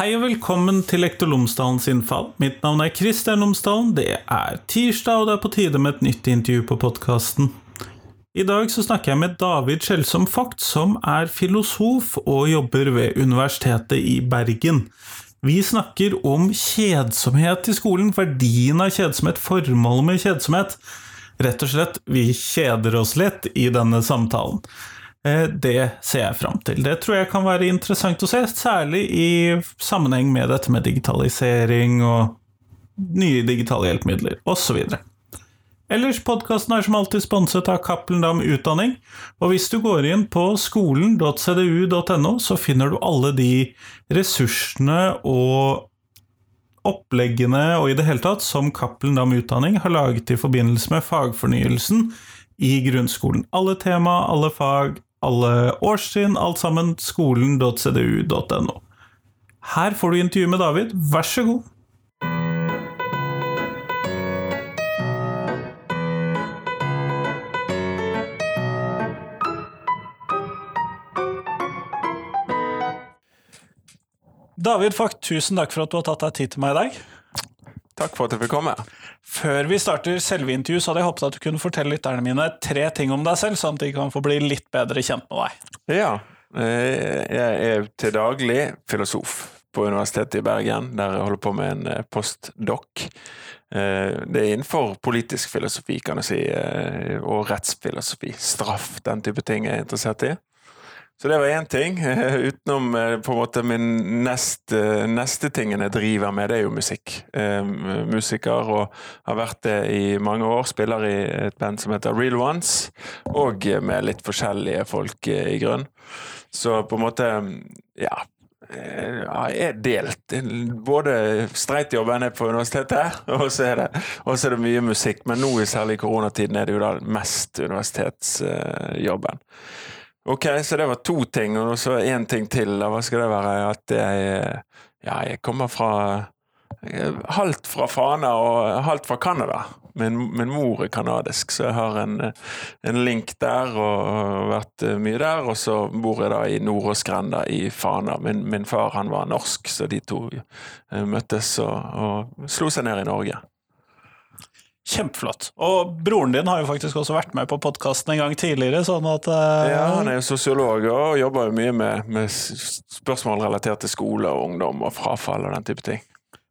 Hei og velkommen til Lektor Lomsdalens innfall. Mitt navn er Kristian Lomsdalen. Det er tirsdag, og det er på tide med et nytt intervju på podkasten. I dag så snakker jeg med David Skjelsom Vogt, som er filosof og jobber ved Universitetet i Bergen. Vi snakker om kjedsomhet i skolen, verdien av kjedsomhet, formålet med kjedsomhet. Rett og slett, vi kjeder oss litt i denne samtalen. Eh, det ser jeg fram til. Det tror jeg kan være interessant å se, særlig i sammenheng med dette med digitalisering og nye digitale hjelpemidler osv. Ellers, podkasten er som alltid sponset av Cappelen Dam Utdanning, og hvis du går inn på skolen.cdu.no, så finner du alle de ressursene og oppleggene og i det hele tatt som Cappelen Dam Utdanning har laget i forbindelse med fagfornyelsen i grunnskolen. Alle tema, alle fag, alle årstrinn, alt sammen. Skolen.cdu.no. Her får du intervju med David. Vær så god. David Fakt, tusen takk for at du har tatt deg tid til meg i dag. Takk for at jeg fikk komme. Før vi starter selve intervjuet, så hadde jeg håpet at du kunne fortelle lytterne mine tre ting om deg selv, sånn at de kan få bli litt bedre kjent med deg. Ja. Eh, jeg er til daglig filosof på Universitetet i Bergen, der jeg holder på med en eh, postdoc. Eh, det er innenfor politisk filosofi, kan jeg si, og rettsfilosofi. Straff, den type ting jeg er interessert i. Så det var én ting. Utenom eh, på en måte min neste, neste tingen jeg driver med, det er jo musikk. Eh, musiker og har vært det i mange år. Spiller i et band som heter Real Ones, og med litt forskjellige folk i grunn. Så på en måte, ja eh, jeg er delt. Både streitjobben er på universitetet, og så er, er det mye musikk. Men nå, særlig i koronatiden, er det jo da mest universitetsjobben. Ok, så det var to ting, og så én ting til. Hva skal det være? At jeg Ja, jeg kommer fra Halvt fra Fana og halvt fra Canada. Min, min, mor er canadisk, så jeg har en, en, link der og har vært mye der. Og så bor jeg da i Nordåsgrenda i Fana. Min, min, far han var norsk, så de to eh, møttes og, og slo seg ned i Norge. Kjempeflott. Og broren din har jo faktisk også vært med på podkasten en gang tidligere. sånn at... Uh... Ja, Han er jo sosiolog og jobber jo mye med, med, spørsmål relatert til skole og ungdom og frafall og den type ting.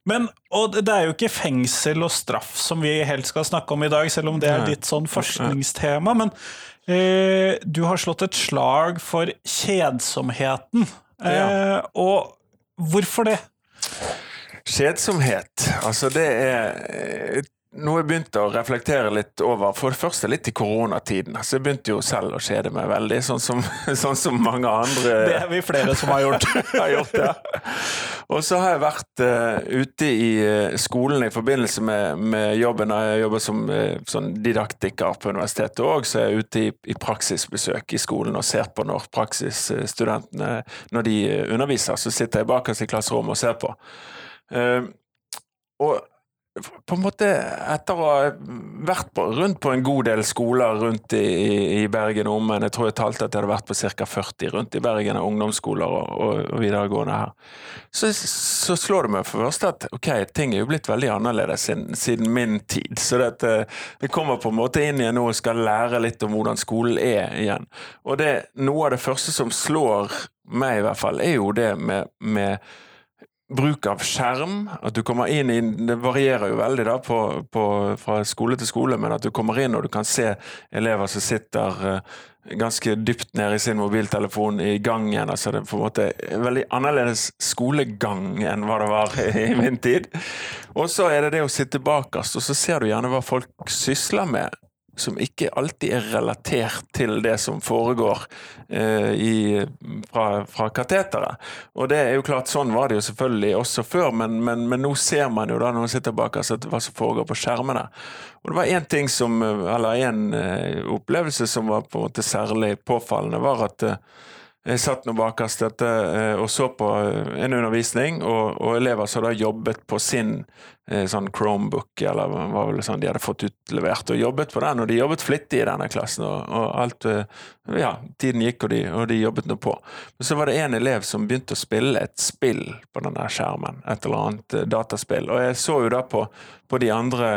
Men, og Det er jo ikke fengsel og straff som vi helt skal snakke om i dag, selv om det er ditt sånn forskningstema. Men uh, du har slått et slag for kjedsomheten. Uh, ja. Og hvorfor det? Kjedsomhet, altså det er noe jeg begynte å reflektere litt over, for det første litt i koronatiden. Så jeg begynte jo selv å kjede meg veldig, sånn som, sånn som mange andre Det er vi flere som har gjort. har gjort ja. Og så har jeg vært uh, ute i uh, skolen i forbindelse med, med jobben. Jeg jobber som uh, sånn didaktiker på universitetet òg, så jeg er ute i, i, praksisbesøk i skolen og ser på når praksisstudentene når de underviser. Så sitter jeg bakerst i klasserommet og ser på. og på en måte, etter å ha vært på, rundt på en god del skoler rundt i, i Bergen og omegn, jeg tror jeg talte at jeg hadde vært på ca. 40 rundt i Bergen, ungdomsskoler og, og, videregående her, så, så, slår det meg for først at ok, ting er jo blitt veldig annerledes siden, siden min tid. Så dette, jeg kommer på en måte inn igjen nå og skal lære litt om hvordan skolen er igjen. Og det, noe av det første som slår meg, i hvert fall, er jo det med, med bruk av skjerm. At du kommer inn i Det varierer jo veldig da på, på, fra skole til skole, men at du kommer inn og du kan se elever som sitter uh, ganske dypt nede i sin mobiltelefon i gangen. altså Det er på en måte en veldig annerledes skolegang enn hva det var i min tid. Og så er det det å sitte bakerst, og så ser du gjerne hva folk sysler med som ikke alltid er relatert til det som foregår eh, i, fra, fra kateteret. Og det er jo klart, sånn var det jo selvfølgelig også før, men, men, men nå ser man jo da når man sitter bak oss, hva som foregår på skjermene. Og det var én ting som, eller en eh, opplevelse som var på en måte særlig påfallende, var at eh, Jeg satt nå bakerst dette eh, og så på eh, en undervisning, og, og elever som da jobbet på sin eh, sånn Chromebook, eller hva var vel sånn de hadde fått utlevert, og jobbet på den, og de jobbet flittig i denne klassen, og, og alt Ja, tiden gikk, og de, og de jobbet nå på. Men så var det en elev som begynte å spille et spill på denne skjermen, et eller annet dataspill, og jeg så jo da på, på de andre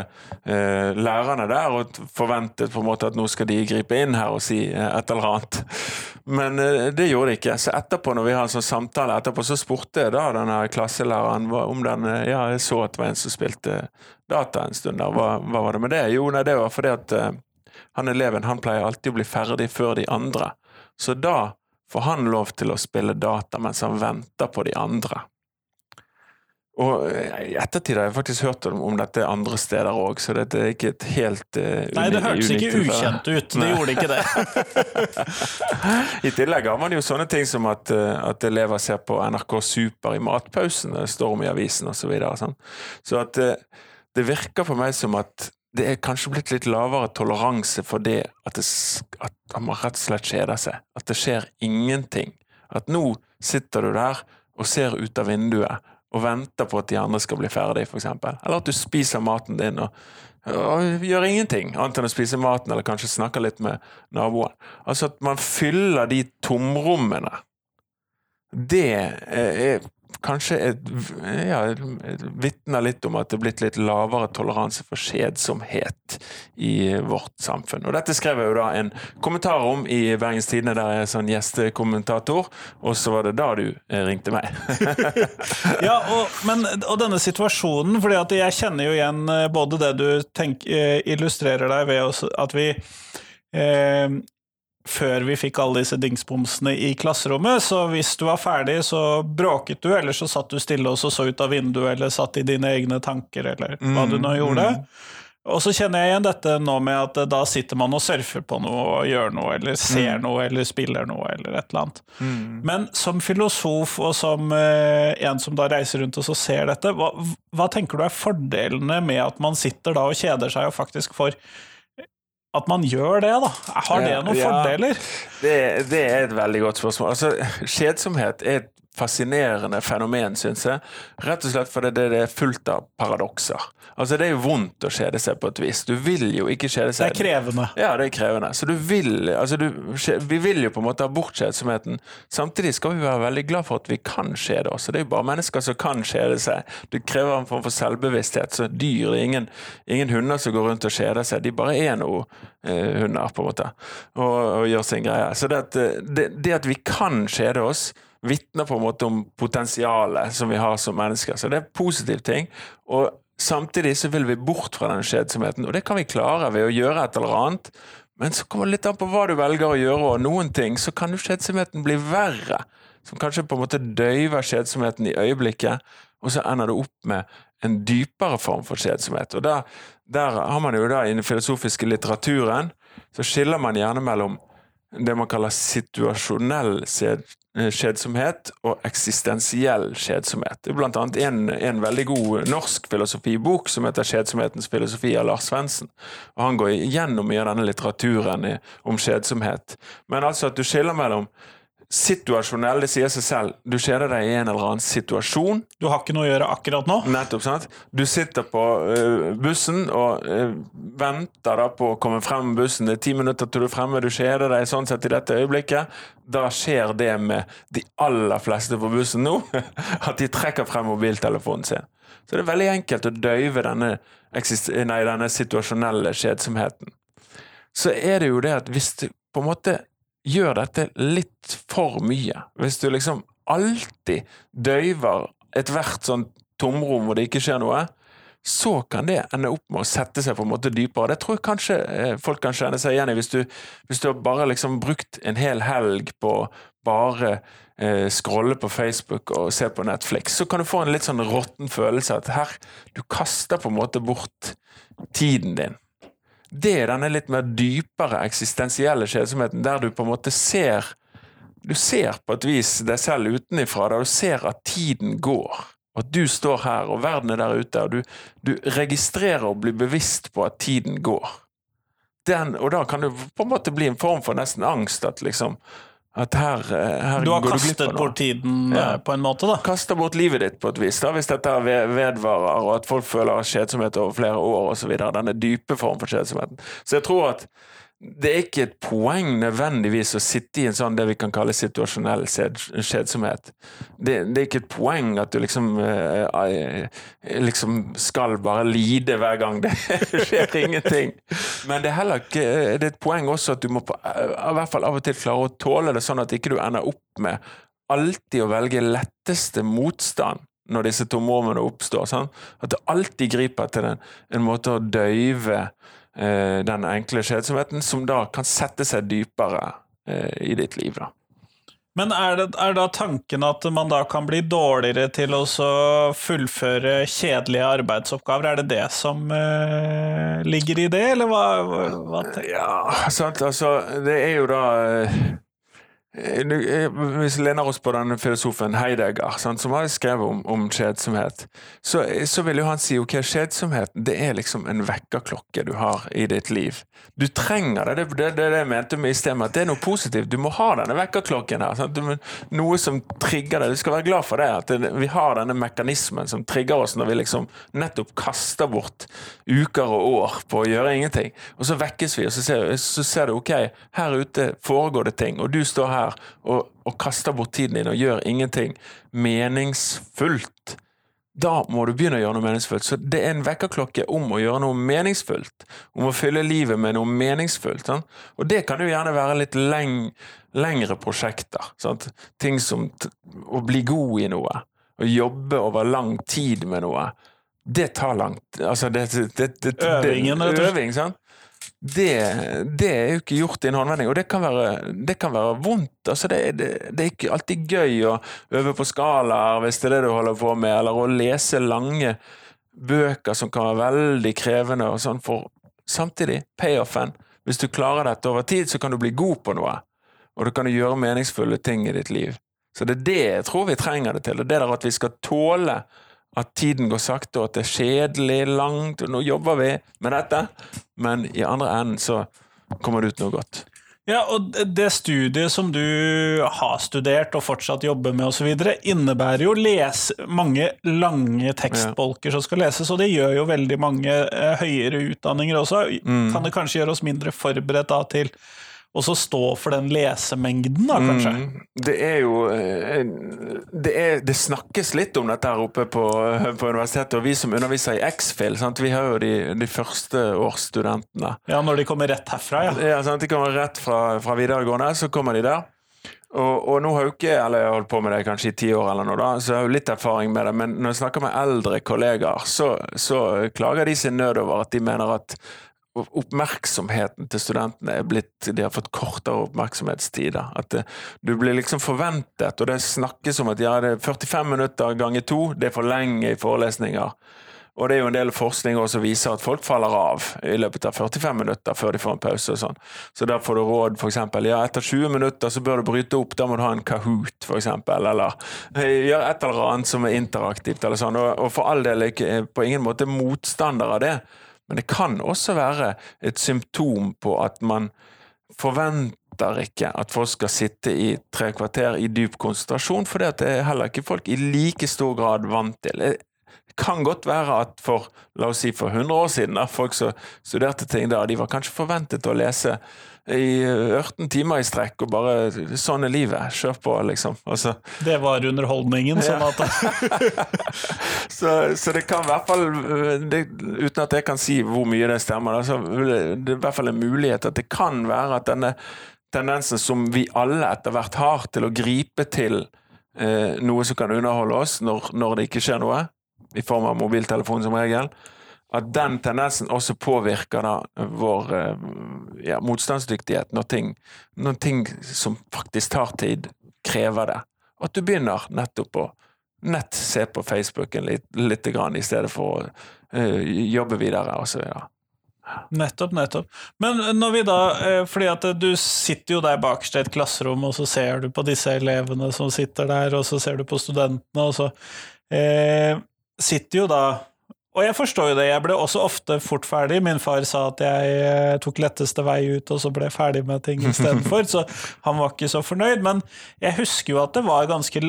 eh, lærerne der, og forventet på en måte at nå skal de gripe inn her og si et eller annet. Men eh, det gjorde de ikke. Så etterpå, når vi har en sånn samtale etterpå, så spurte jeg da denne klasselæreren om den Ja, jeg så at det var en som spilte data en stund der. Hva, hva var det med det? Jo, nei, det var fordi at uh, han eleven han pleier alltid å bli ferdig før de andre. Så da får han lov til å spille data mens han venter på de andre. Og eh, I ettertid har jeg faktisk hørt om, om dette andre steder òg, så dette er ikke et helt uh, Nei, det hørtes ikke ukjent ut. Det gjorde ikke det. I tillegg har man jo sånne ting som at, uh, at elever ser på NRK Super i matpausen, det står om i avisen osv. Så, videre, sånn. så at det virker for meg som at det er kanskje blitt litt lavere toleranse for det at, det, at man rett og slett kjeder seg. At det skjer ingenting. At nå sitter du der og ser ut av vinduet og venter på at de andre skal bli ferdig, f.eks. Eller at du spiser maten din og, og gjør ingenting annet enn å spise maten, eller kanskje snakker litt med naboen. Altså at man fyller de tomrommene. Det er kanskje et, ja, vitner litt om at det er blitt litt lavere toleranse for skjedsomhet i vårt samfunn. Og Dette skrev jeg jo da en kommentar om i Bergens Tidende, der jeg er sånn gjestekommentator, og så var det da du eh, ringte meg. ja, og, men, og, denne situasjonen, at jeg kjenner jo igjen eh, både det du tenk, eh, illustrerer deg ved at vi før vi fikk alle disse dingsbomsene i klasserommet, så hvis du var ferdig, så bråket du, eller så satt du stille og så, så ut av vinduet, eller satt i dine egne tanker, eller hva du nå mm, gjorde. Mm. Og så kjenner jeg igjen dette nå med at da sitter man og surfer på noe og gjør noe, eller ser mm. noe, eller spiller noe, eller et eller annet. Mm. Men som filosof og som eh, en som da reiser rundt og så ser dette, hva, hva tenker du er fordelene med at man sitter da og kjeder seg og faktisk får at man gjør det, da? Har det noen ja, fordeler? Det, det, er et veldig godt spørsmål. Altså, Kjedsomhet er et fascinerende fenomen, syns jeg. Rett og slett fordi det er fullt av paradokser. Altså Det er jo vondt å kjede seg på et vis. Du vil jo ikke kjede seg. Det er krevende. Ja, det er krevende. Så du vil altså du, Vi vil jo på en måte ha bort kjedsomheten. Samtidig skal vi være veldig glad for at vi kan kjede oss. Det er jo bare mennesker som kan kjede seg. Det krever en form for selvbevissthet. Så dyr det er ingen, ingen hunder som går rundt og kjeder seg. De bare er noe eh, hunder, på en måte, og, og gjør sin greie. Så det at, det, det at vi kan kjede oss vitner på en måte om potensialet som vi har som mennesker. Så det er en positiv ting. Og samtidig så vil vi bort fra den skjedsomheten, og det kan vi klare ved å gjøre et eller annet. Men så kommer det litt an på hva du velger å gjøre, og noen ting så kan jo skjedsomheten bli verre. Som kanskje på en måte døyver skjedsomheten i øyeblikket, og så ender det opp med en dypere form for skjedsomhet. Og der, der har man jo da i den filosofiske litteraturen så skiller man gjerne mellom det man kaller situasjonell kjedsomhet og eksistensiell kjedsomhet. Det er blant annet en, en veldig god norsk filosofibok som heter 'Kjedsomhetens filosofi' av Lars Svendsen. Han går gjennom mye av denne litteraturen om kjedsomhet. Men altså at du skiller mellom situasjonell, det sier seg selv. Du kjeder deg i en eller annen situasjon. Du har ikke noe å gjøre akkurat nå? Nettopp. sant? Du sitter på uh, bussen og uh, venter da på å komme frem med bussen. Det er ti minutter til du er fremme, du kjeder deg sånn sett i dette øyeblikket. Da skjer det med de aller fleste på bussen nå, at de trekker frem mobiltelefonen sin. Så det er veldig enkelt å døyve denne, nei, denne situasjonelle kjedsomheten. Så er det jo det at hvis du på en måte gjør dette litt for mye. Hvis du liksom alltid døyver ethvert sånn tomrom hvor det ikke skjer noe, så kan det ende opp med å sette seg på en måte dypere. Det tror jeg kanskje eh, folk kan kjenne seg igjen i. Hvis du, hvis du bare liksom brukt en hel helg på bare eh, scrolle på Facebook og se på Netflix, så kan du få en litt sånn råtten følelse at her, du kaster på en måte bort tiden din det er denne litt mer dypere eksistensielle kjedsomheten, der du på en måte ser Du ser på et vis deg selv utenifra, der du ser at tiden går. At du står her, og verden er der ute, og du, du registrerer og blir bevisst på at tiden går. Den, og da kan det på en måte bli en form for nesten angst, at liksom At her, eh, her Du har du kastet bort tiden Ja. eh, på en måte, da. Kaster bort livet ditt på et vis, da, hvis dette vedvarer, og at folk føler kjedsomhet over flere år osv. Denne dype form for kjedsomheten. Så jeg tror at det er ikke et poeng nødvendigvis å sitte i en sånn det vi kan kalle situasjonell skjedsomhet. Det, det er ikke et poeng at du liksom eh, eh, liksom skal bare lide hver gang det skjer ingenting. Men det er heller ikke Det er et poeng også at du må på, eh, i hvert fall av og til klare å tåle det, sånn at ikke du ender opp med alltid å velge letteste motstand når disse tomrommene oppstår. Sånn? At du alltid griper til en, en måte å døyve eh, den enkle kjedsomheten, som da kan sette seg dypere eh, i ditt liv. da. Men er, det, er da tanken at man da kan bli dårligere til å fullføre kjedelige arbeidsoppgaver? Er det det som eh, ligger i det, eller hva, hva, Ja, sant, altså Det er jo da eh, eh, Hvis vi lener oss på den filosofen Heidegger, sant, som har skrevet om, om kjedsomhet, så, så vil jo han si ok, kjedsomhet det er liksom en vekkerklokke du har i ditt liv. Du trenger det. Det er det, jeg mente med i sted, at det er noe positivt. Du må ha denne vekkerklokken her. Sant? Noe som trigger deg. Du skal være glad for det, at vi har denne mekanismen som trigger oss når vi liksom nettopp kaster bort uker og år på å gjøre ingenting. Og så vekkes vi, og så ser, så ser du ok, her ute foregår det ting, og du står her og, og kaster bort tiden din og gjør ingenting meningsfullt. Da må du begynne å gjøre noe meningsfullt. Så det er en vekkerklokke om å gjøre noe meningsfullt. Om å fylle livet med noe meningsfullt. Sant? Og det kan jo gjerne være litt leng, lengre prosjekter. Sant? Ting som å bli god i noe. Å jobbe over lang tid med noe. Det tar langt altså det, det, det, det, Øvingen, øving, sant? Det, det er jo ikke gjort i en håndvending, og det kan være, det kan være vondt. Altså det, det, er ikke alltid gøy å øve på skalaer hvis det er det du holder på med, eller å lese lange bøker som kan være veldig krevende og sånn, for samtidig, payoffen. Hvis du klarer dette over tid, så kan du bli god på noe, og du kan gjøre meningsfulle ting i ditt liv. Så det er det jeg tror vi trenger det til, og det der at vi skal tåle at tiden går sakte, og at det er kjedelig, langt, og nå jobber vi med dette, men i andre enden så kommer det ut noe godt. Ja, og det- studiet som du har studert og fortsatt jobber med osv., innebærer jo lese, mange lange tekstbolker som skal leses, og det gjør jo veldig mange eh, høyere utdanninger også. Mm. Kan det kanskje gjøre oss mindre forberedt da til å så stå for den lesemengden, da, kanskje? Mm, det er jo eh, det, er, det snakkes litt om dette her oppe på, på universitetet, og vi som underviser i X-Fil, vi har jo de, de førsteårsstudentene. Ja, når de kommer rett herfra, ja. Ja, sant? De kommer rett fra, fra videregående, så kommer de der. Og, og nå har jo ikke, eller jeg har holdt på med det kanskje i ti år eller noe da, så jeg har jo litt erfaring med det, men når jeg snakker med eldre kollegaer, så, så klager de sin nød over at de mener at oppmerksomheten til studentene er blitt De har fått kortere oppmerksomhetstider. At det, du blir liksom forventet, og det snakkes om at ja, det er 45 minutter ganger to, det er for lenge i forelesninger. Og det er jo en del forskning også som viser at folk faller av i løpet av 45 minutter før de får en pause og sånn. Så da får du råd eksempel, ja, etter 20 minutter så bør du bryte opp, da må du ha en Kahoot eksempel, eller gjøre et eller annet som er interaktivt eller sånn. Og, og for all del ikke på ingen måte motstander av det, men det kan også være et symptom på at man forventer ikke at folk skal sitte i tre kvarter i dyp konsentrasjon, for det er heller ikke folk i like stor grad vant til. Det kan godt være at for la oss si for 100 år siden, da, folk som studerte ting da, de var kanskje forventet å lese i 18 timer i strekk, og bare sånn er livet, kjør på, liksom. Altså, Det var underholdningen, sånn at så, så det kan i hvert fall, det, uten at jeg kan si hvor mye det stemmer, da, så det, det er i hvert fall en mulighet at det kan være at denne tendensen som vi alle etter hvert har til å gripe til eh, noe som kan underholde oss når, når det ikke skjer noe, i form av mobiltelefon som regel, at den tendensen også påvirker da vår eh, ja, motstandsdyktighet når ting, når ting som faktisk tar tid, krever det. At du begynner nettopp å nett se på Facebooken litt, litt grann, i stedet for å uh, jobbe videre og så videre. Nettopp, nettopp. Men når vi da, eh, fordi at du sitter jo der bakerst i et klasserom, og så ser du på disse elevene som sitter der, og så ser du på studentene, og så eh, sitter jo da Og jeg forstår jo det, jeg ble også ofte fort ferdig. Min far sa at jeg eh, tok letteste vei ut, og så ble jeg ferdig med ting istedenfor, så han var ikke så fornøyd. Men jeg husker jo at det var ganske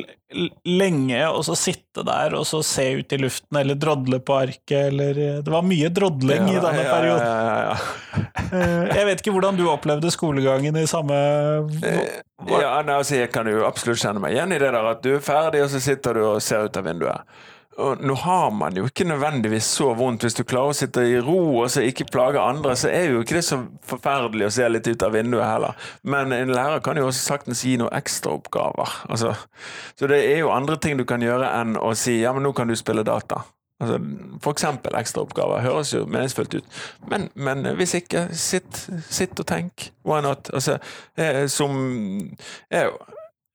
lenge å sitte der og så se ut i luften, eller drodle på arket, eller eh, Det var mye drodling ja, i denne ja, perioden. Ja, ja, jeg vet ikke hvordan du opplevde skolegangen i samme Ja, altså, Jeg kan jo absolutt kjenne meg igjen i det der at du er ferdig, og så sitter du og ser ut av vinduet. Nå har man jo ikke nødvendigvis så vondt. Hvis du klarer å sitte i ro og så ikke plage andre, så er jo ikke det så forferdelig å se litt ut av vinduet heller. Men en lærer kan jo også saktens gi noen ekstraoppgaver. Altså, så det er jo andre ting du kan gjøre enn å si ja, men nå kan du spille data. Altså, for eksempel ekstraoppgaver høres jo meningsfullt ut, men, men hvis ikke, sitt, sitt, og tenk. Why not? Altså, jeg, som jeg,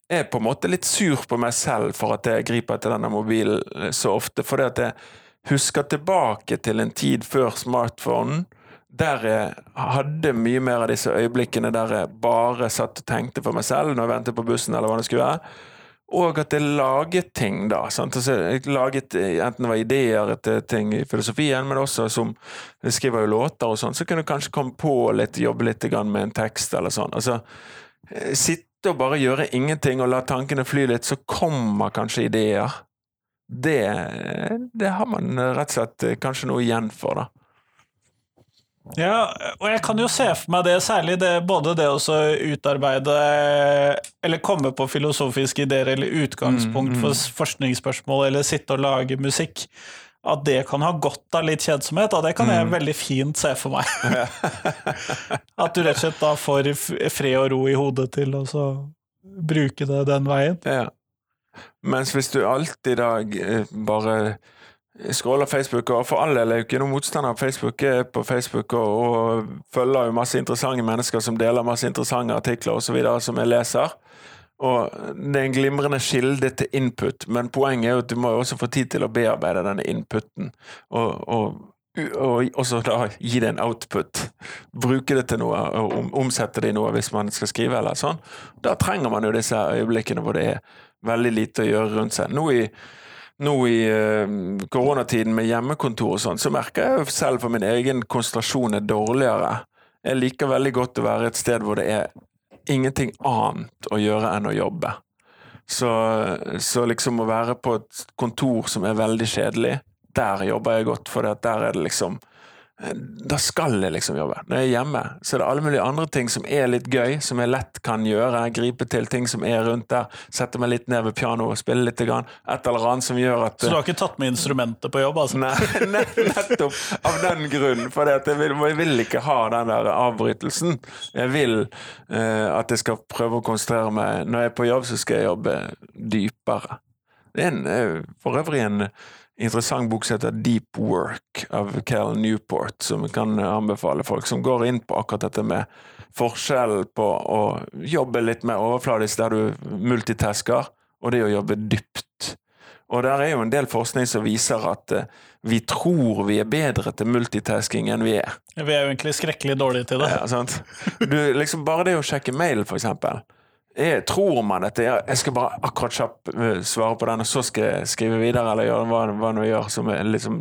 er på en måte litt sur på meg selv for at jeg griper etter denne mobilen eh, så ofte. Fordi at jeg husker tilbake til en tid før smartphone, der jeg hadde mye mer av disse øyeblikkene der jeg bare satt og tenkte for meg selv når jeg ventet på bussen, eller hva det skulle være. Og at jeg laget ting, da. Altså, jeg laget Enten det var ideer etter ting i filosofien, men også som Jeg skriver jo låter og sånn, så kunne jeg kanskje komme på litt, jobbe litt med en tekst eller sånn. Altså, eh, sitte og bare gjøre ingenting og la tankene fly litt, så kommer kanskje ideer. Det, det har man rett og slett eh, kanskje noe igjen for, da. Ja, og jeg kan jo se for meg det, særlig det, både det å utarbeide Eller komme på filosofiske ideer eller utgangspunkt mm, mm. for forskningsspørsmål, eller sitte og lage musikk at det kan ha godt av litt kjedsomhet, og det kan jeg mm. veldig fint se for meg. at du rett og slett da får fred og ro i hodet til å bruke det den veien. Ja. Mens hvis du alltid da eh, bare scroller Facebook, og for all del er jo ikke noen motstander av Facebook, er på Facebook og, og følger jo masse interessante mennesker som deler masse interessante artikler osv. som jeg leser. Og det er en glimrende kilde til input, men poenget er jo at du må også få tid til å bearbeide denne inputen. Og, og, og så da gi det en output. Bruke det til noe, og omsette det i noe hvis man skal skrive eller sånn. Da trenger man jo disse øyeblikkene hvor det er veldig lite å gjøre rundt seg. Nå i, nå i uh, koronatiden med hjemmekontor og sånn, så merker jeg selv for min egen konsentrasjon er dårligere. Jeg liker veldig godt å være et sted hvor det er ingenting annet å gjøre enn å jobbe. Så, så, liksom å være på et kontor som er veldig kjedelig, der jobber jeg godt, for der er det liksom da skal jeg liksom jobbe. Når jeg er hjemme, så er det alle mulige andre ting som er litt gøy, som jeg lett kan gjøre. Gripe til ting som er rundt der. Sette meg litt ned ved pianoet spille litt. Grann. Et eller annet som gjør at Så du har ikke tatt med instrumentet på jobb, altså? Nei, nettopp av den grunn. For jeg vil, jeg vil, ikke ha den der avbrytelsen. Jeg vil uh, at jeg skal prøve å konsentrere meg. Når jeg er på jobb, så skal jeg jobbe dypere. Det er en, eh, for øvrig en interessant bok som heter Deep Work av Cal Newport, som vi kan anbefale folk, som går inn på akkurat dette med forskjellen på å jobbe litt mer overfladisk der du multitasker, og det å jobbe dypt. Og der er jo en del forskning som viser at uh, vi tror vi er bedre til multitasking enn vi er. Vi er jo egentlig skrekkelig dårlige til det. Ja, sant? Du, liksom bare det å sjekke mail, for eksempel er, tror man at jeg, skal bare akkurat kjapt eh, svare på den, og så skal jeg skrive videre, eller gjøre hva, hva nå gjør som er liksom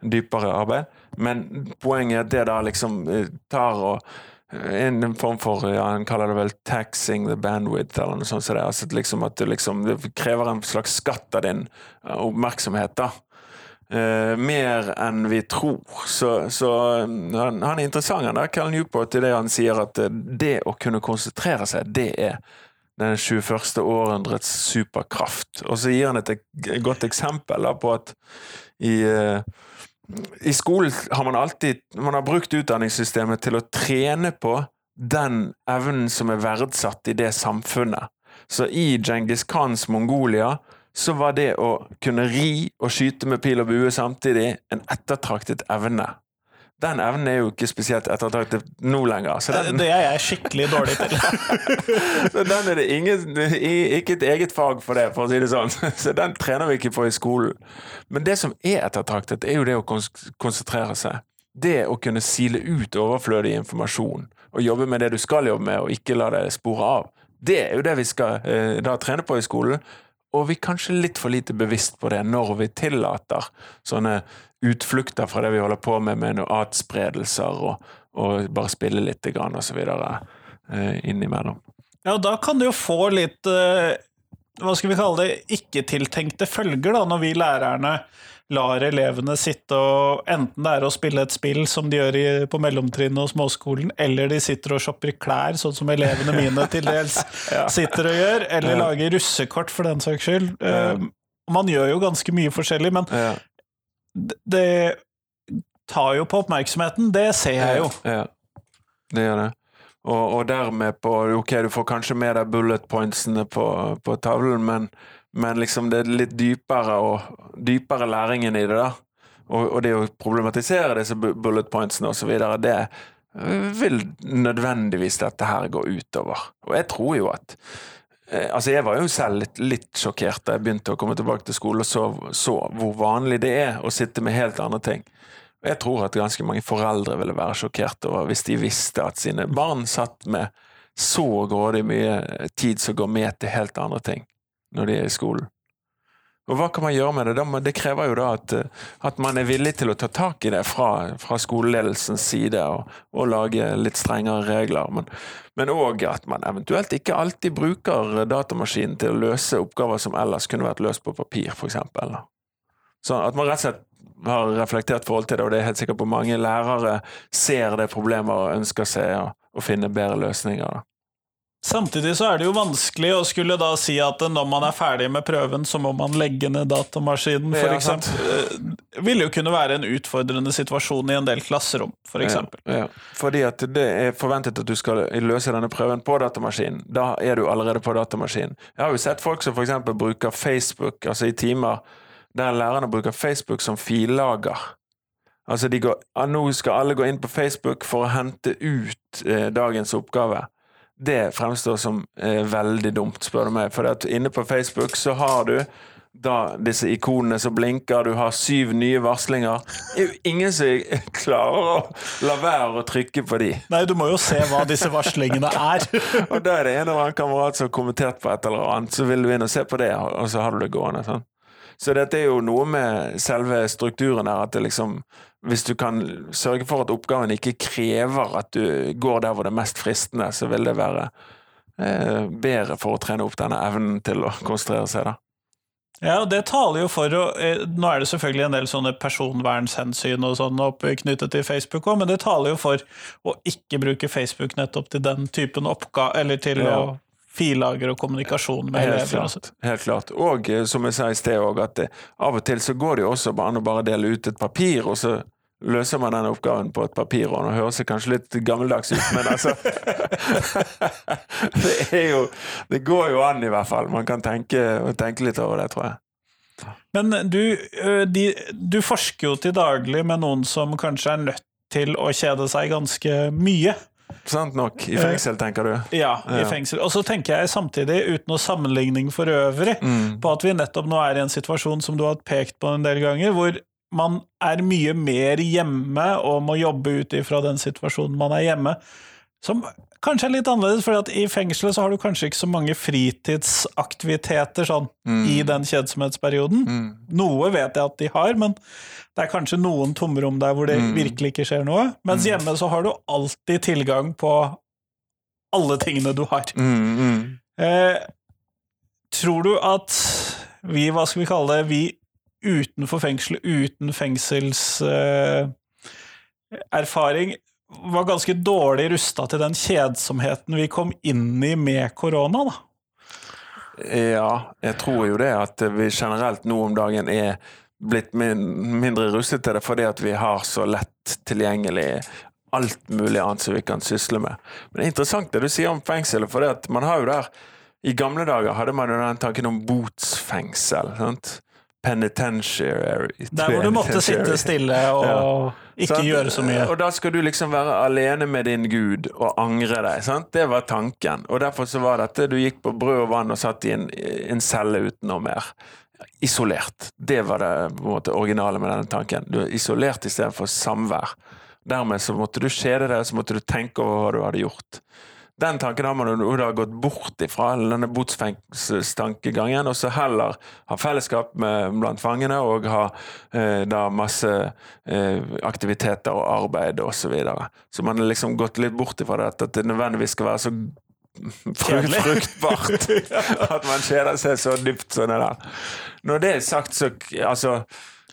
dypere arbeid. Men poenget er at det da liksom eh, tar og en form for ja, Han kaller det vel 'taxing the bandwidth', eller noe sånt. Så det, altså, liksom at du liksom, det krever en slags skatt av din oppmerksomhet. da Uh, mer enn vi tror. Så, så han, han, er interessant, han der, Cal Newport, i det han sier at eh, det å kunne konsentrere seg, det er den 21. århundrets superkraft. Og så gir han et, et godt eksempel da, på at i, uh, i skolen har man alltid man har brukt utdanningssystemet til å trene på den evnen som er verdsatt i det samfunnet. Så i Djengis Khans Mongolia så var det å kunne ri og skyte med pil og bue samtidig en ettertraktet evne. Den evnen er jo ikke spesielt ettertraktet nå lenger. Den... Det er jeg skikkelig dårlig til. så den er det ingen, ikke et eget fag for det, for å si det sånn. Så den trener vi ikke på i skolen. Men det som er ettertraktet, er jo det å konsentrere seg. Det å kunne sile ut overflødig informasjon, og jobbe med det du skal jobbe med, og ikke la det spore av. Det er jo det vi skal eh, da trene på i skolen. Og vi er kanskje litt for lite bevisst på det når vi tillater sånne utflukter fra det vi holder på med, med noen atspredelser og, og bare spille litt grann og så videre eh, innimellom. Ja, da kan du jo få litt eh, hva skal vi kalle det, ikke-tiltenkte følger, da, når vi lærerne lar elevene sitte og Enten det er å spille et spill, som de gjør i, på mellomtrinnet og småskolen, eller de sitter og shopper klær, sånn som elevene mine til dels ja. sitter og gjør, eller ja. lager russekort, for den saks skyld. Ja. Uh, man gjør jo ganske mye forskjellig, men det tar jo på oppmerksomheten. Det ser jeg jo. Ja, det gjør det. Og, og, dermed på Ok, du får kanskje med deg bullet pointsene på, på tavlen, men men liksom det er litt dypere, og, dypere læringen i det, da. Og, og, det å problematisere disse bullet pointsene osv., det vil nødvendigvis dette her gå utover. Og jeg tror jo at eh, Altså, jeg var jo selv litt, litt, sjokkert da jeg begynte å komme tilbake til skole og så, så, hvor vanlig det er å sitte med helt andre ting. Og jeg tror at ganske mange foreldre ville være sjokkert over hvis de visste at sine barn satt med så grådig mye tid som går med til helt andre ting når de er i skolen. Og hva kan man gjøre med det? Det krever jo da at, at man er villig til å ta tak i det fra, fra skoleledelsens side, og, og, lage litt strengere regler. Men òg at man eventuelt ikke alltid bruker datamaskinen til å løse oppgaver som ellers kunne vært løst på papir, f.eks. Sånn at man rett og slett har reflektert forhold til det, og det er helt sikkert på mange lærere ser det problemet og ønsker seg å, å finne bedre løsninger. Da. Samtidig så er det jo vanskelig å skulle da si at når man er ferdig med prøven, så må man legge ned datamaskinen, for eksempel. Det eh, vil jo kunne være en utfordrende situasjon i en del klasserom, for eksempel. Ja, ja. Fordi at det er forventet at du skal løse denne prøven på datamaskinen. Da er du allerede på datamaskinen. Jeg har jo sett folk som for eksempel bruker Facebook, altså i timer, der lærerne bruker Facebook som fillager. Altså de går, Nå skal alle gå inn på Facebook for å hente ut eh, dagens oppgave det fremstår som eh, veldig dumt, spør du meg. For at inne på Facebook så har du da disse ikonene som blinker, du har syv nye varslinger. Det er jo ingen som klarer å la være å trykke på de. Nei, du må jo se hva disse varslingene er. og da er det en eller annen kamerat som har kommentert på et eller annet, så vil du inn og se på det, og så har du det gående. sånn. Så dette er jo noe med selve strukturen her, at det liksom hvis du kan sørge for at oppgaven ikke krever at du går der hvor det er mest fristende, så vil det være eh, bedre for å trene opp denne evnen til å konsentrere seg, da. Ja, og det taler jo for å eh, Nå er det selvfølgelig en del sånne personvernshensyn og sånn knyttet til Facebook òg, men det taler jo for å ikke bruke Facebook nettopp til den typen oppgave, eller til ja. å filager og kommunikasjon med helt elever. Klart, helt klart. Og eh, som jeg sa i sted òg, at det, av og til så går det jo også an å bare dele ut et papir, og så løser man den oppgaven på et papir, og nå høres kanskje litt gammeldags ut, men altså Det er jo Det går jo an, i hvert fall. Man kan tenke, tenke litt over det, tror jeg. Men du, de, du forsker jo til daglig med noen som kanskje er nødt til å kjede seg ganske mye. Sant nok. I fengsel, tenker du? Ja, i fengsel. Og så tenker jeg samtidig, uten noe sammenligning for øvrig, mm. på at vi nettopp nå er i en situasjon som du har pekt på en del ganger, hvor man er mye mer hjemme og må jobbe ut ifra den situasjonen man er hjemme. Som kanskje er litt annerledes, for i fengselet så har du kanskje ikke så mange fritidsaktiviteter sånn mm. i den kjedsomhetsperioden. Mm. Noe vet jeg at de har, men det er kanskje noen tomrom der hvor det mm. virkelig ikke skjer noe. Mens mm. hjemme så har du alltid tilgang på alle tingene du har. Mm, mm. Eh, tror du at vi, hva skal vi kalle det, vi utenfor fengselet, uten fengselserfaring, var ganske dårlig rusta til den kjedsomheten vi kom inn i med korona, da. Ja, jeg tror jo det at vi generelt nå om dagen er blitt mindre rustet til det fordi at vi har så lett tilgjengelig alt mulig annet som vi kan sysle med. Men det er interessant det du sier om fengselet, for man har jo der I gamle dager hadde man jo den tanken om botsfengsel. sant? Penitentiary. Der hvor du måtte sitte stille og ja. ikke sant? gjøre så mye. Og da skal du liksom være alene med din gud og angre deg. Sant? Det var tanken. Og derfor så var dette du gikk på brød og vann og satt i en, en celle uten noe mer. Isolert. Det var det på en måte originale med denne tanken. Du er isolert istedenfor samvær. Dermed så måtte du kjede deg, så måtte du tenke over hva du hadde gjort. Den tanken har man jo da gått bort ifra, denne botsfengselstankegangen, og så heller ha fellesskap med, blant fangene og ha eh, da masse eh, aktiviteter og arbeid osv. Så, videre. så man har liksom gått litt bort ifra dette, at det nødvendigvis skal være så frukt, fruktbart at man kjeder seg så dypt som det der. Når det er sagt, så altså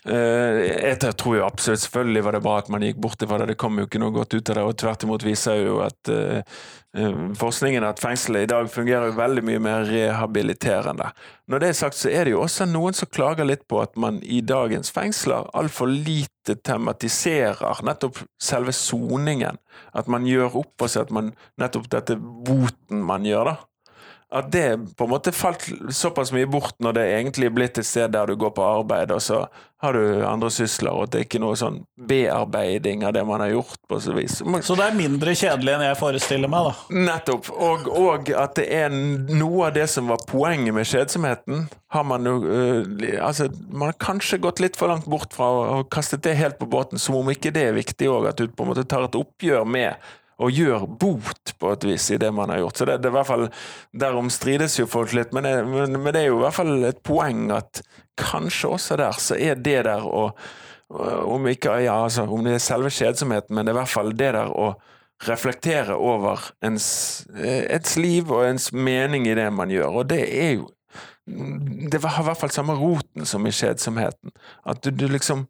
jeg tror jo absolutt selvfølgelig var det bra at man gikk bort fra det. Det kom jo ikke noe godt ut av det, og tvert imot viser jo at uh, forskningen at fengselet i dag fungerer veldig mye mer rehabiliterende. Når det er sagt, så er det jo også noen som klager litt på at man i dagens fengsler altfor lite tematiserer nettopp selve soningen. At man gjør opp for seg at man nettopp dette boten man gjør, da at det på en måte falt såpass mye bort når det egentlig er blitt et sted der du går på arbeid, og så har du andre sysler, og det er ikke noe sånn bearbeiding av det man har gjort, på så vis. Så det er mindre kjedelig enn jeg forestiller meg, da? Nettopp. Og, og at det er noe av det som var poenget med kjedsomheten, har man jo uh, Altså, man har kanskje gått litt for langt bort fra og kastet det helt på båten, som om ikke det er viktig òg, at du på en måte tar et oppgjør med og gjør bot på et vis i det man har gjort. Så det, det er i hvert fall, Derom strides jo folk litt, men det, men, men det, er jo i hvert fall et poeng at kanskje også der så er det der å om, ikke, ja, altså, om det er selve kjedsomheten, men det er i hvert fall det der å reflektere over ens, ens liv og ens mening i det man gjør. Og det er jo Det har i hvert fall samme roten som i kjedsomheten. At du, du liksom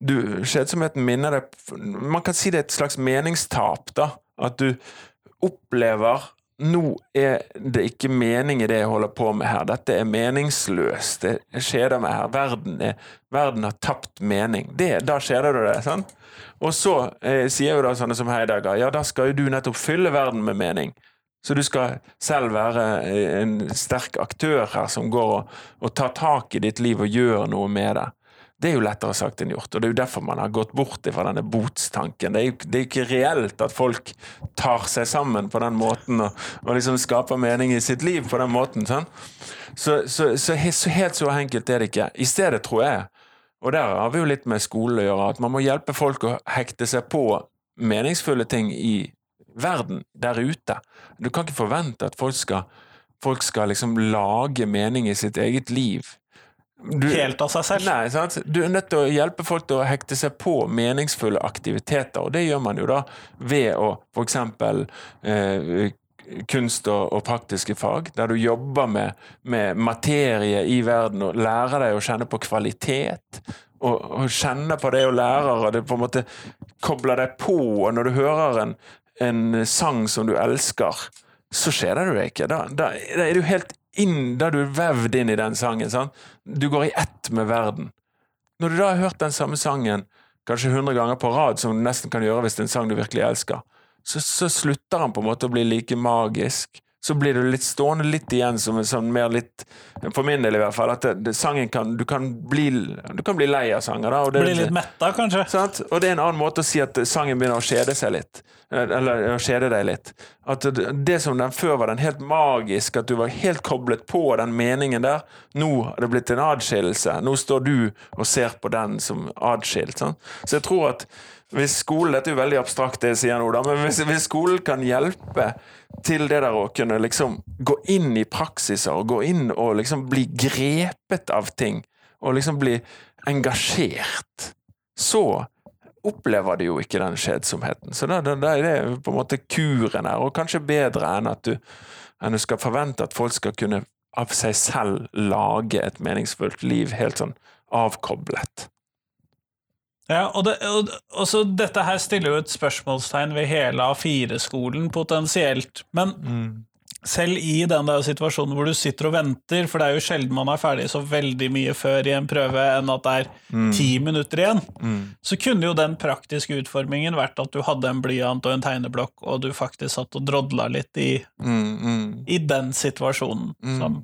du, Kjedsomheten minner deg Man kan si det er et slags meningstap, da. At du opplever nå er det ikke mening i det jeg holder på med her. Dette er meningsløst. Det skjeder meg her. Verden, er, verden har tapt mening. Det, da skjeder du deg. sant? Og så eh, sier jo da sånne som Heidegger ja, da skal jo du nettopp fylle verden med mening. Så du skal selv være eh, en sterk aktør her som går og, og tar tak i ditt liv og gjør noe med det. Det er jo lettere sagt enn gjort, og det er jo derfor man har gått bort fra denne botstanken. Det er jo det er ikke reelt at folk tar seg sammen på den måten og, og liksom skaper mening i sitt liv på den måten. Sånn? Så, så, så, så, helt så enkelt er det ikke. I stedet tror jeg, og der har vi jo litt med skole å gjøre, at man må hjelpe folk å hekte seg på meningsfulle ting i verden der ute. Du kan ikke forvente at folk skal, folk skal liksom lage mening i sitt eget liv du, helt av seg selv. Nei, sant? Du er nødt til å hjelpe folk til å hekte seg på meningsfulle aktiviteter, og det gjør man jo da ved å eksempel eh, kunst og, og, praktiske fag, der du jobber med, med, materie i verden og lærer deg å kjenne på kvalitet. Og, og kjenne på det og lærer, og det på en måte kobler deg på. Og når du hører en, en sang som du elsker, så skjer det deg ikke. Da, da, da er du helt inn, da du er vevd inn i den sangen. Sant? Du går i ett med verden. Når du da har hørt den samme sangen kanskje 100 ganger på rad, som du nesten kan gjøre hvis det er en sang du virkelig elsker, så, så slutter han på en måte å bli like magisk så blir du litt stående litt igjen som en sånn mer litt For min del i hvert fall, at det, det, sangen kan du, kan bli, du kan bli lei av sanger. da. Det, bli litt metta, kanskje? Sant? Og det er en annen måte å si at sangen begynner å kjede seg litt. Eller å kjede deg litt. At det som den før var den helt magisk, at du var helt koblet på den meningen der, nå har det blitt en adskillelse. Nå står du og ser på den som adskilt. Sant? Så jeg tror at hvis skolen Dette er jo veldig abstrakt, det sier nå, da, men hvis, hvis, skolen kan hjelpe til det der å kunne liksom gå inn i praksiser og gå inn og liksom bli grepet av ting, og liksom bli engasjert, så opplever de jo ikke den skjedsomheten. Så da, da, da, er det på en måte kuren her, og kanskje bedre enn at du, enn du skal forvente at folk skal kunne av seg selv lage et meningsfullt liv helt sånn avkoblet. Ja, og, det, og, og så Dette her stiller jo et spørsmålstegn ved hele A4-skolen, potensielt. Men mm. selv i den der situasjonen hvor du sitter og venter, for det er jo sjelden man er ferdig så veldig mye før i en prøve enn at det er mm. ti minutter igjen, mm. så kunne jo den praktiske utformingen vært at du hadde en blyant og en tegneblokk, og du faktisk satt og drodla litt i, mm, mm. i den situasjonen mm, som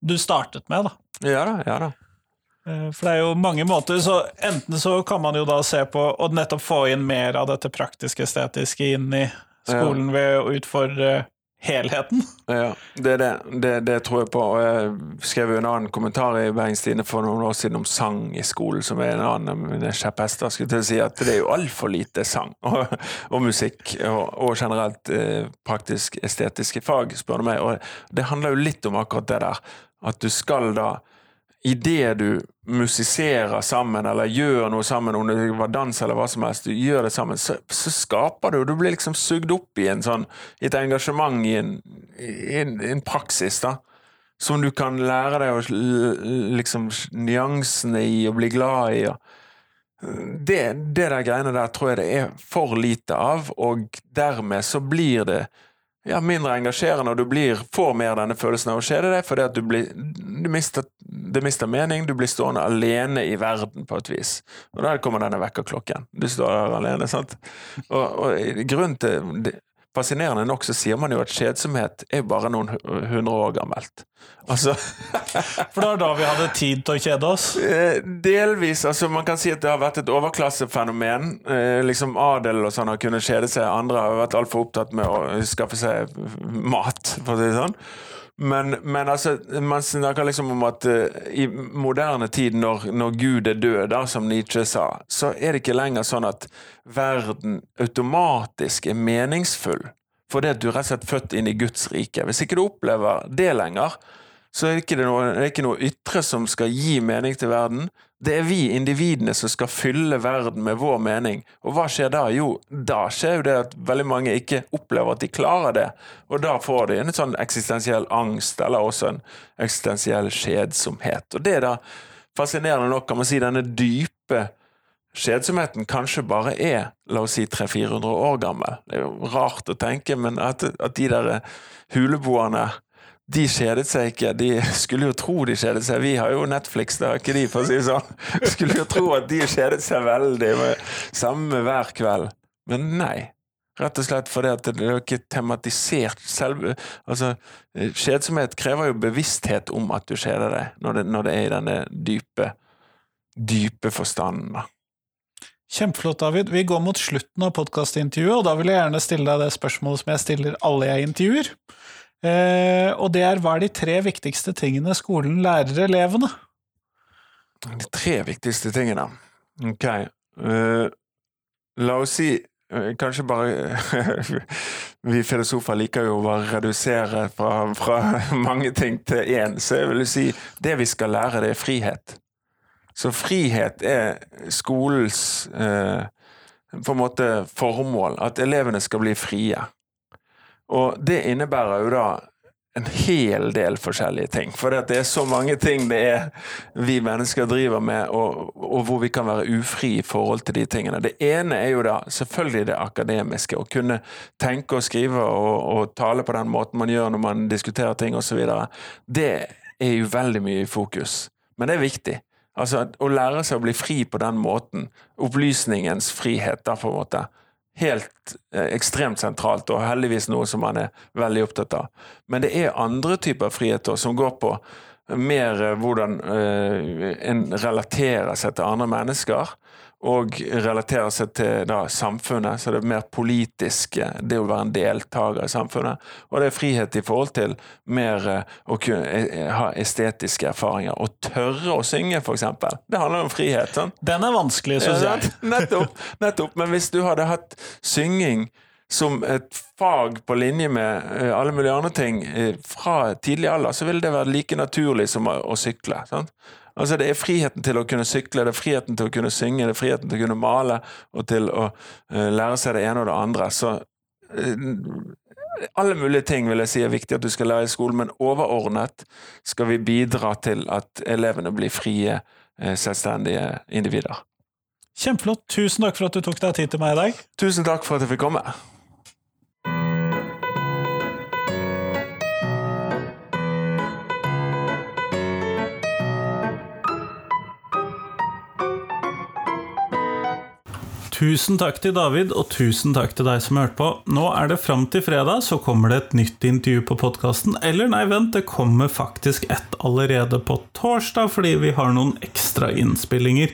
du startet med, da. Ja da, ja da. Eh, for det er jo mange måter, så enten så kan man jo da se på å nettopp få inn mer av dette praktiske estetiske inn i skolen ja. ved å utfordre helheten. Ja, det, det, det, det tror jeg på. Og jeg skrev jo en annen kommentar i Bergens Tidende for noen år siden om sang i skolen, som er en annen av mine kjepphester. Skulle til å si at det er jo altfor lite sang og, og musikk, og, og generelt eh, praktisk estetiske fag, spør du meg. Og det handler jo litt om akkurat det der. At du skal da idet du musiserer sammen, eller gjør noe sammen, om det var dans eller hva som helst, du gjør det sammen, så, så skaper du, og du blir liksom sugd opp i en sånn, et engasjement i en, i en, en praksis, da. Som du kan lære deg å liksom nyansene i og bli glad i. og det, det der greiene der tror jeg det er for lite av, og dermed så blir det ja, mindre engasjerende, og du blir, får mer denne følelsen av å skje det, fordi at du blir du mister, Det mister mening, du blir stående alene i verden på et vis. Og der kommer denne vekkerklokken. Du står der alene, sant. Og, og grunnen til Fascinerende nok så sier man jo at kjedsomhet er bare noen hundre år gammelt. Altså For det var da vi hadde tid til å kjede oss? Eh, delvis. altså Man kan si at det har vært et overklassefenomen. Eh, liksom Adel og sånn har kunnet kjede seg. Andre har vært altfor opptatt med å skaffe seg mat, for å si det sånn. Men, men, altså, man snakker liksom om at uh, i moderne tid, når, når, Gud er død, da, som Nietzsche sa, så er det ikke lenger sånn at verden automatisk er meningsfull fordi at du er rett og slett født inn i Guds rike. Hvis ikke du opplever det lenger, så er det ikke noe, er ikke noe ytre som skal gi mening til verden. Det er vi individene som skal fylle verden med vår mening. Og hva skjer da? Jo, da skjer jo det at veldig mange ikke opplever at de klarer det. Og da får de en sånn eksistensiell angst, eller også en eksistensiell skjedsomhet. Og det er da fascinerende nok, kan man si, denne dype skjedsomheten kanskje bare er la oss si 300-400 år gammel. Det er jo rart å tenke, men at, at de der huleboerne de kjedet seg ikke. De skulle jo tro de kjedet seg. Vi har jo Netflix, det har ikke de, for å si det sånn. Skulle jo tro at de kjedet seg veldig, med samme hver kveld. Men nei. Rett og slett fordi at det er ikke tematisert selv, altså, Kjedsomhet krever jo bevissthet om at du kjeder deg, når det, når det er i denne dype, dype forstanden. da. Kjempeflott, David. Vi går mot slutten av podkastintervjuet, og da vil jeg gjerne stille deg det spørsmålet som jeg stiller alle jeg intervjuer. Eh, og det er hva er de tre viktigste tingene skolen lærer elevene? De tre viktigste tingene? Ok. Uh, la oss si uh, Kanskje bare Vi filosofer liker jo å redusere fra, fra mange ting til én, så jeg vil si det vi skal lære, det er frihet. Så frihet er skolens uh, på en måte formål. At elevene skal bli frie. Og det innebærer jo da en hel del forskjellige ting. For det er så mange ting det er vi mennesker driver med, og, og, hvor vi kan være ufri i forhold til de tingene. Det ene er jo da selvfølgelig det akademiske. Å kunne tenke og skrive og, og tale på den måten man gjør når man diskuterer ting osv. Det er jo veldig mye i fokus. Men det er viktig. Altså Å lære seg å bli fri på den måten. Opplysningens frihet, da, på en måte helt eh, ekstremt sentralt, og heldigvis noe som man er veldig opptatt av. Men det er andre typer friheter som går på mer eh, hvordan eh, en relaterer seg til andre mennesker og relaterer seg til da, samfunnet. Så det er mer politiske, det å være en deltaker i samfunnet. Og det er frihet i forhold til mer eh, å kunne eh, ha estetiske erfaringer. Å tørre å synge, f.eks. Det handler om frihet. Sånn. Den er vanskelig, syns jeg. nettopp, nettopp. Men hvis du hadde hatt synging som et fag på linje med eh, alle mulige andre ting fra tidlig alder, så ville det vært like naturlig som å, å sykle. Sant? Altså Det er friheten til å kunne sykle, det er friheten til å kunne synge, det er friheten til å kunne male og til å uh, lære seg det ene og det andre. Så uh, alle mulige ting vil jeg si er viktig at du skal lære i skolen, men overordnet skal vi bidra til at elevene blir frie, uh, selvstendige individer. Kjempeflott. Tusen takk for at du tok deg tid til meg i dag. Tusen takk for at jeg fikk komme. Tusen takk til David, og tusen takk til deg som hørte på. Nå er det fram til fredag, så kommer det et nytt intervju på podkasten. Eller nei, vent, det kommer faktisk et allerede på torsdag, fordi vi har noen ekstra innspillinger,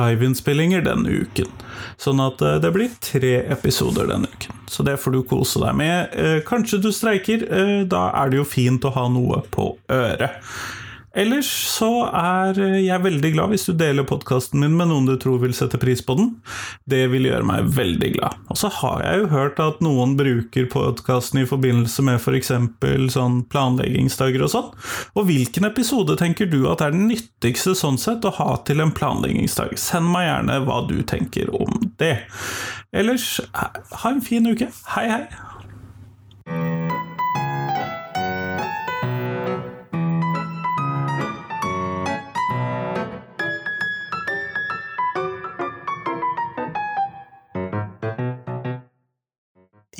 liveinnspillinger, denne uken. Sånn at eh, det blir tre episoder denne uken. Så det får du kose deg med. Eh, kanskje du streiker, eh, da er det jo fint å ha noe på øret. Ellers så er jeg veldig glad hvis du deler podkasten min med noen du tror vil sette pris på den. Det vil gjøre meg veldig glad. Og så har jeg jo hørt at noen bruker podkasten i forbindelse med f.eks. For sånn planleggingsdager og sånn. Og hvilken episode tenker du at er den nyttigste sånn sett å ha til en planleggingsdag? Send meg gjerne hva du tenker om det. Ellers, ha en fin uke. Hei, hei!